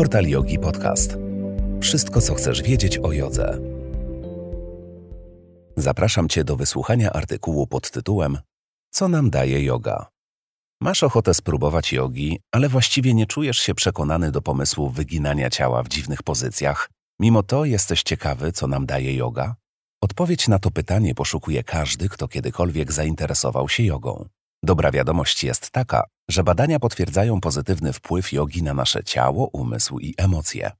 Portal Yogi Podcast. Wszystko, co chcesz wiedzieć o jodze. Zapraszam Cię do wysłuchania artykułu pod tytułem Co nam daje yoga? Masz ochotę spróbować jogi, ale właściwie nie czujesz się przekonany do pomysłu wyginania ciała w dziwnych pozycjach. Mimo to jesteś ciekawy, co nam daje yoga? Odpowiedź na to pytanie poszukuje każdy, kto kiedykolwiek zainteresował się jogą. Dobra wiadomość jest taka, że badania potwierdzają pozytywny wpływ jogi na nasze ciało, umysł i emocje.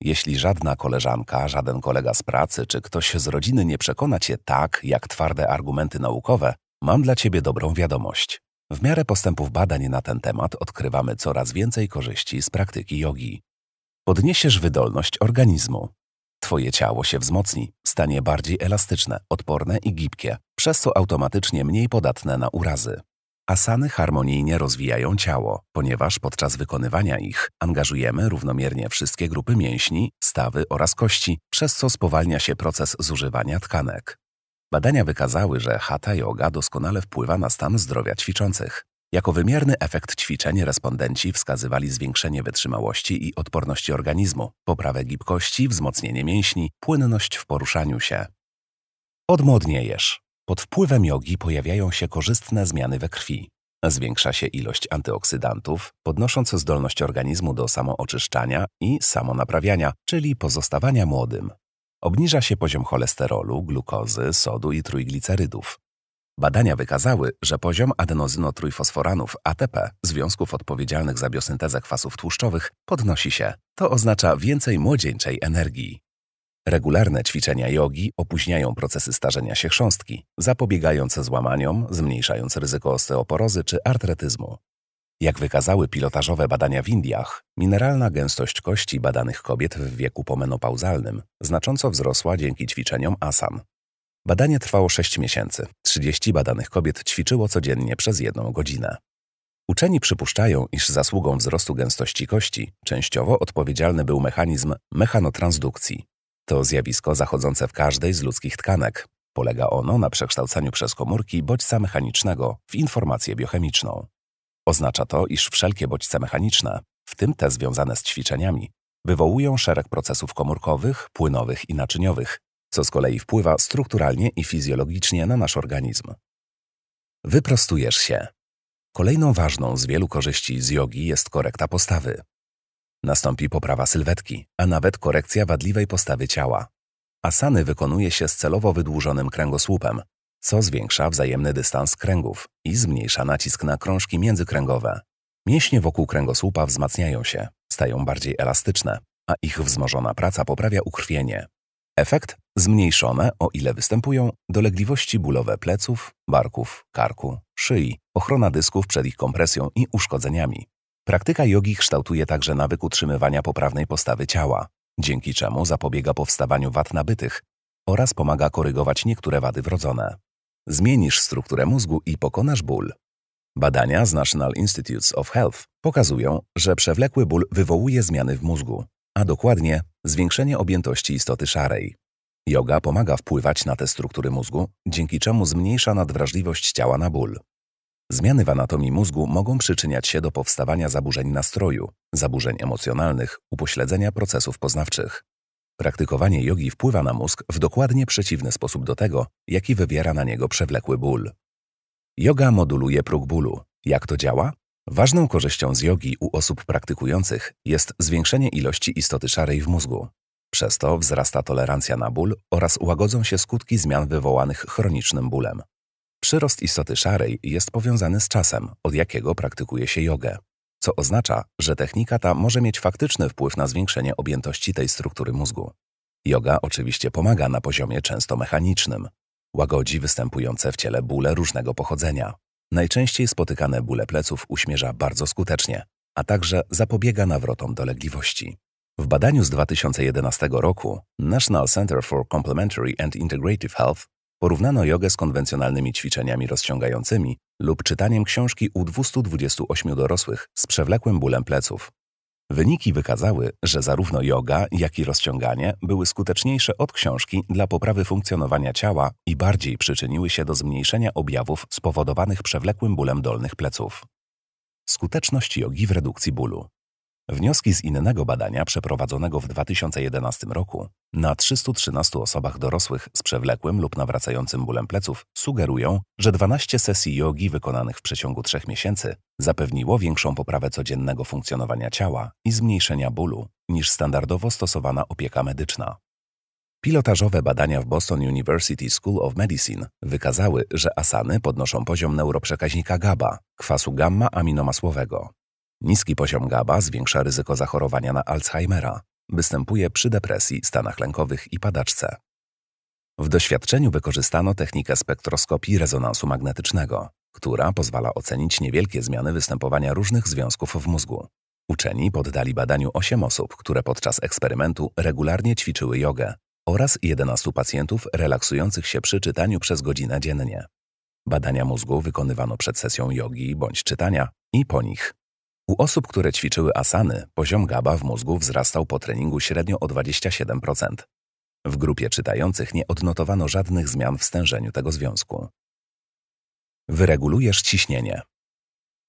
Jeśli żadna koleżanka, żaden kolega z pracy czy ktoś z rodziny nie przekona cię tak, jak twarde argumenty naukowe, mam dla ciebie dobrą wiadomość. W miarę postępów badań na ten temat odkrywamy coraz więcej korzyści z praktyki jogi. Podniesiesz wydolność organizmu. Twoje ciało się wzmocni, stanie bardziej elastyczne, odporne i gibkie, przez co automatycznie mniej podatne na urazy. Asany harmonijnie rozwijają ciało, ponieważ podczas wykonywania ich angażujemy równomiernie wszystkie grupy mięśni, stawy oraz kości, przez co spowalnia się proces zużywania tkanek. Badania wykazały, że hatha yoga doskonale wpływa na stan zdrowia ćwiczących. Jako wymierny efekt ćwiczeń respondenci wskazywali zwiększenie wytrzymałości i odporności organizmu, poprawę gibkości, wzmocnienie mięśni, płynność w poruszaniu się. Odmłodniejesz. Pod wpływem jogi pojawiają się korzystne zmiany we krwi. Zwiększa się ilość antyoksydantów, podnosząc zdolność organizmu do samooczyszczania i samonaprawiania, czyli pozostawania młodym. Obniża się poziom cholesterolu, glukozy, sodu i trójglicerydów. Badania wykazały, że poziom adenozynotrójfosforanów ATP, związków odpowiedzialnych za biosyntezę kwasów tłuszczowych, podnosi się. To oznacza więcej młodzieńczej energii. Regularne ćwiczenia jogi opóźniają procesy starzenia się chrząstki, zapobiegając złamaniom, zmniejszając ryzyko osteoporozy czy artretyzmu. Jak wykazały pilotażowe badania w Indiach, mineralna gęstość kości badanych kobiet w wieku pomenopauzalnym znacząco wzrosła dzięki ćwiczeniom asan. Badanie trwało 6 miesięcy. 30 badanych kobiet ćwiczyło codziennie przez jedną godzinę. Uczeni przypuszczają, iż zasługą wzrostu gęstości kości częściowo odpowiedzialny był mechanizm mechanotransdukcji, to zjawisko zachodzące w każdej z ludzkich tkanek. Polega ono na przekształcaniu przez komórki bodźca mechanicznego w informację biochemiczną. Oznacza to, iż wszelkie bodźce mechaniczne, w tym te związane z ćwiczeniami, wywołują szereg procesów komórkowych, płynowych i naczyniowych, co z kolei wpływa strukturalnie i fizjologicznie na nasz organizm. Wyprostujesz się. Kolejną ważną z wielu korzyści z jogi jest korekta postawy. Nastąpi poprawa sylwetki, a nawet korekcja wadliwej postawy ciała. Asany wykonuje się z celowo wydłużonym kręgosłupem, co zwiększa wzajemny dystans kręgów i zmniejsza nacisk na krążki międzykręgowe. Mięśnie wokół kręgosłupa wzmacniają się, stają bardziej elastyczne, a ich wzmożona praca poprawia ukrwienie. Efekt? Zmniejszone, o ile występują, dolegliwości bólowe pleców, barków, karku, szyi, ochrona dysków przed ich kompresją i uszkodzeniami. Praktyka jogi kształtuje także nawyk utrzymywania poprawnej postawy ciała, dzięki czemu zapobiega powstawaniu wad nabytych oraz pomaga korygować niektóre wady wrodzone. Zmienisz strukturę mózgu i pokonasz ból. Badania z National Institutes of Health pokazują, że przewlekły ból wywołuje zmiany w mózgu, a dokładnie zwiększenie objętości istoty szarej. Yoga pomaga wpływać na te struktury mózgu, dzięki czemu zmniejsza nadwrażliwość ciała na ból. Zmiany w anatomii mózgu mogą przyczyniać się do powstawania zaburzeń nastroju, zaburzeń emocjonalnych, upośledzenia procesów poznawczych. Praktykowanie jogi wpływa na mózg w dokładnie przeciwny sposób do tego, jaki wywiera na niego przewlekły ból. Yoga moduluje próg bólu. Jak to działa? Ważną korzyścią z jogi u osób praktykujących jest zwiększenie ilości istoty szarej w mózgu. Przez to wzrasta tolerancja na ból oraz łagodzą się skutki zmian wywołanych chronicznym bólem. Przyrost istoty szarej jest powiązany z czasem, od jakiego praktykuje się jogę, co oznacza, że technika ta może mieć faktyczny wpływ na zwiększenie objętości tej struktury mózgu. Yoga oczywiście pomaga na poziomie często mechanicznym. Łagodzi występujące w ciele bóle różnego pochodzenia. Najczęściej spotykane bóle pleców uśmierza bardzo skutecznie, a także zapobiega nawrotom dolegliwości. W badaniu z 2011 roku National Center for Complementary and Integrative Health Porównano jogę z konwencjonalnymi ćwiczeniami rozciągającymi lub czytaniem książki u 228 dorosłych z przewlekłym bólem pleców. Wyniki wykazały, że zarówno yoga, jak i rozciąganie były skuteczniejsze od książki dla poprawy funkcjonowania ciała i bardziej przyczyniły się do zmniejszenia objawów spowodowanych przewlekłym bólem dolnych pleców. Skuteczność jogi w redukcji bólu. Wnioski z innego badania przeprowadzonego w 2011 roku na 313 osobach dorosłych z przewlekłym lub nawracającym bólem pleców sugerują, że 12 sesji jogi wykonanych w przeciągu 3 miesięcy zapewniło większą poprawę codziennego funkcjonowania ciała i zmniejszenia bólu niż standardowo stosowana opieka medyczna. Pilotażowe badania w Boston University School of Medicine wykazały, że asany podnoszą poziom neuroprzekaźnika GABA, kwasu gamma-aminomasłowego. Niski poziom GABA zwiększa ryzyko zachorowania na Alzheimera. Występuje przy depresji, stanach lękowych i padaczce. W doświadczeniu wykorzystano technikę spektroskopii rezonansu magnetycznego, która pozwala ocenić niewielkie zmiany występowania różnych związków w mózgu. Uczeni poddali badaniu 8 osób, które podczas eksperymentu regularnie ćwiczyły jogę oraz 11 pacjentów relaksujących się przy czytaniu przez godzinę dziennie. Badania mózgu wykonywano przed sesją jogi bądź czytania i po nich. U osób, które ćwiczyły asany, poziom GABA w mózgu wzrastał po treningu średnio o 27%. W grupie czytających nie odnotowano żadnych zmian w stężeniu tego związku. Wyregulujesz ciśnienie.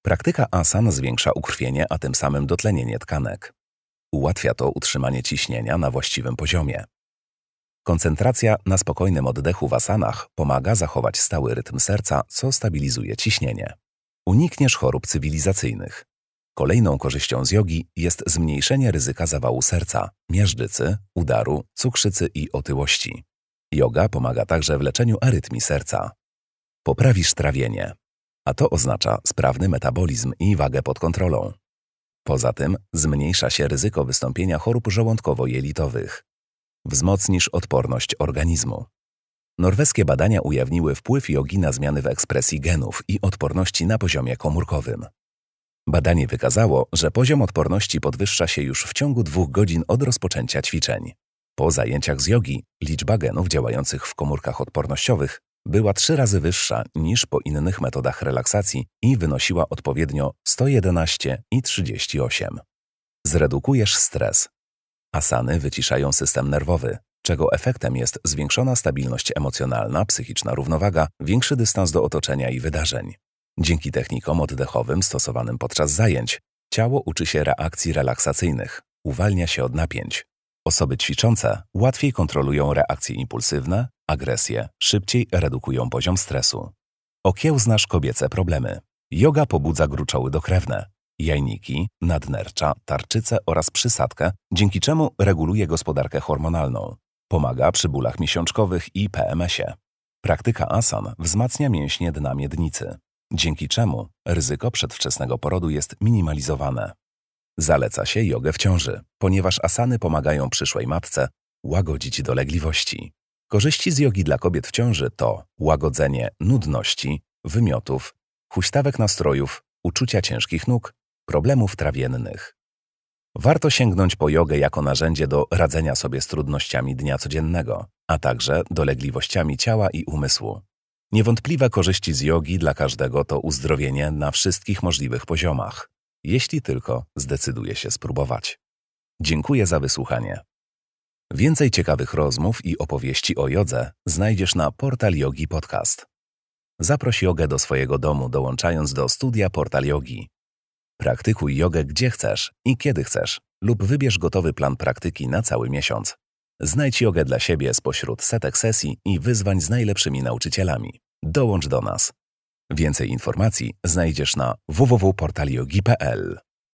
Praktyka asan zwiększa ukrwienie, a tym samym dotlenienie tkanek. Ułatwia to utrzymanie ciśnienia na właściwym poziomie. Koncentracja na spokojnym oddechu w asanach pomaga zachować stały rytm serca, co stabilizuje ciśnienie. Unikniesz chorób cywilizacyjnych. Kolejną korzyścią z jogi jest zmniejszenie ryzyka zawału serca, miażdżycy, udaru, cukrzycy i otyłości. Yoga pomaga także w leczeniu arytmii serca. Poprawisz trawienie, a to oznacza sprawny metabolizm i wagę pod kontrolą. Poza tym zmniejsza się ryzyko wystąpienia chorób żołądkowo-jelitowych. Wzmocnisz odporność organizmu. Norweskie badania ujawniły wpływ jogi na zmiany w ekspresji genów i odporności na poziomie komórkowym. Badanie wykazało, że poziom odporności podwyższa się już w ciągu dwóch godzin od rozpoczęcia ćwiczeń. Po zajęciach z jogi liczba genów działających w komórkach odpornościowych była trzy razy wyższa niż po innych metodach relaksacji i wynosiła odpowiednio 111 i 38. Zredukujesz stres. Asany wyciszają system nerwowy, czego efektem jest zwiększona stabilność emocjonalna, psychiczna równowaga, większy dystans do otoczenia i wydarzeń. Dzięki technikom oddechowym stosowanym podczas zajęć, ciało uczy się reakcji relaksacyjnych, uwalnia się od napięć. Osoby ćwiczące łatwiej kontrolują reakcje impulsywne, agresję, szybciej redukują poziom stresu. Okiełznasz kobiece problemy. Yoga pobudza gruczoły dokrewne, jajniki, nadnercza, tarczycę oraz przysadkę, dzięki czemu reguluje gospodarkę hormonalną. Pomaga przy bólach miesiączkowych i PMS-ie. Praktyka asan wzmacnia mięśnie dna miednicy dzięki czemu ryzyko przedwczesnego porodu jest minimalizowane. Zaleca się jogę w ciąży, ponieważ asany pomagają przyszłej matce łagodzić dolegliwości. Korzyści z jogi dla kobiet w ciąży to łagodzenie nudności, wymiotów, huśtawek nastrojów, uczucia ciężkich nóg, problemów trawiennych. Warto sięgnąć po jogę jako narzędzie do radzenia sobie z trudnościami dnia codziennego, a także dolegliwościami ciała i umysłu. Niewątpliwe korzyści z jogi dla każdego to uzdrowienie na wszystkich możliwych poziomach, jeśli tylko zdecyduje się spróbować. Dziękuję za wysłuchanie. Więcej ciekawych rozmów i opowieści o jodze znajdziesz na Portal Yogi Podcast. Zaproś jogę do swojego domu, dołączając do studia Portal Yogi. Praktykuj jogę gdzie chcesz i kiedy chcesz, lub wybierz gotowy plan praktyki na cały miesiąc. Znajdź jogę dla siebie spośród setek sesji i wyzwań z najlepszymi nauczycielami. Dołącz do nas. Więcej informacji znajdziesz na www.portaliogi.pl.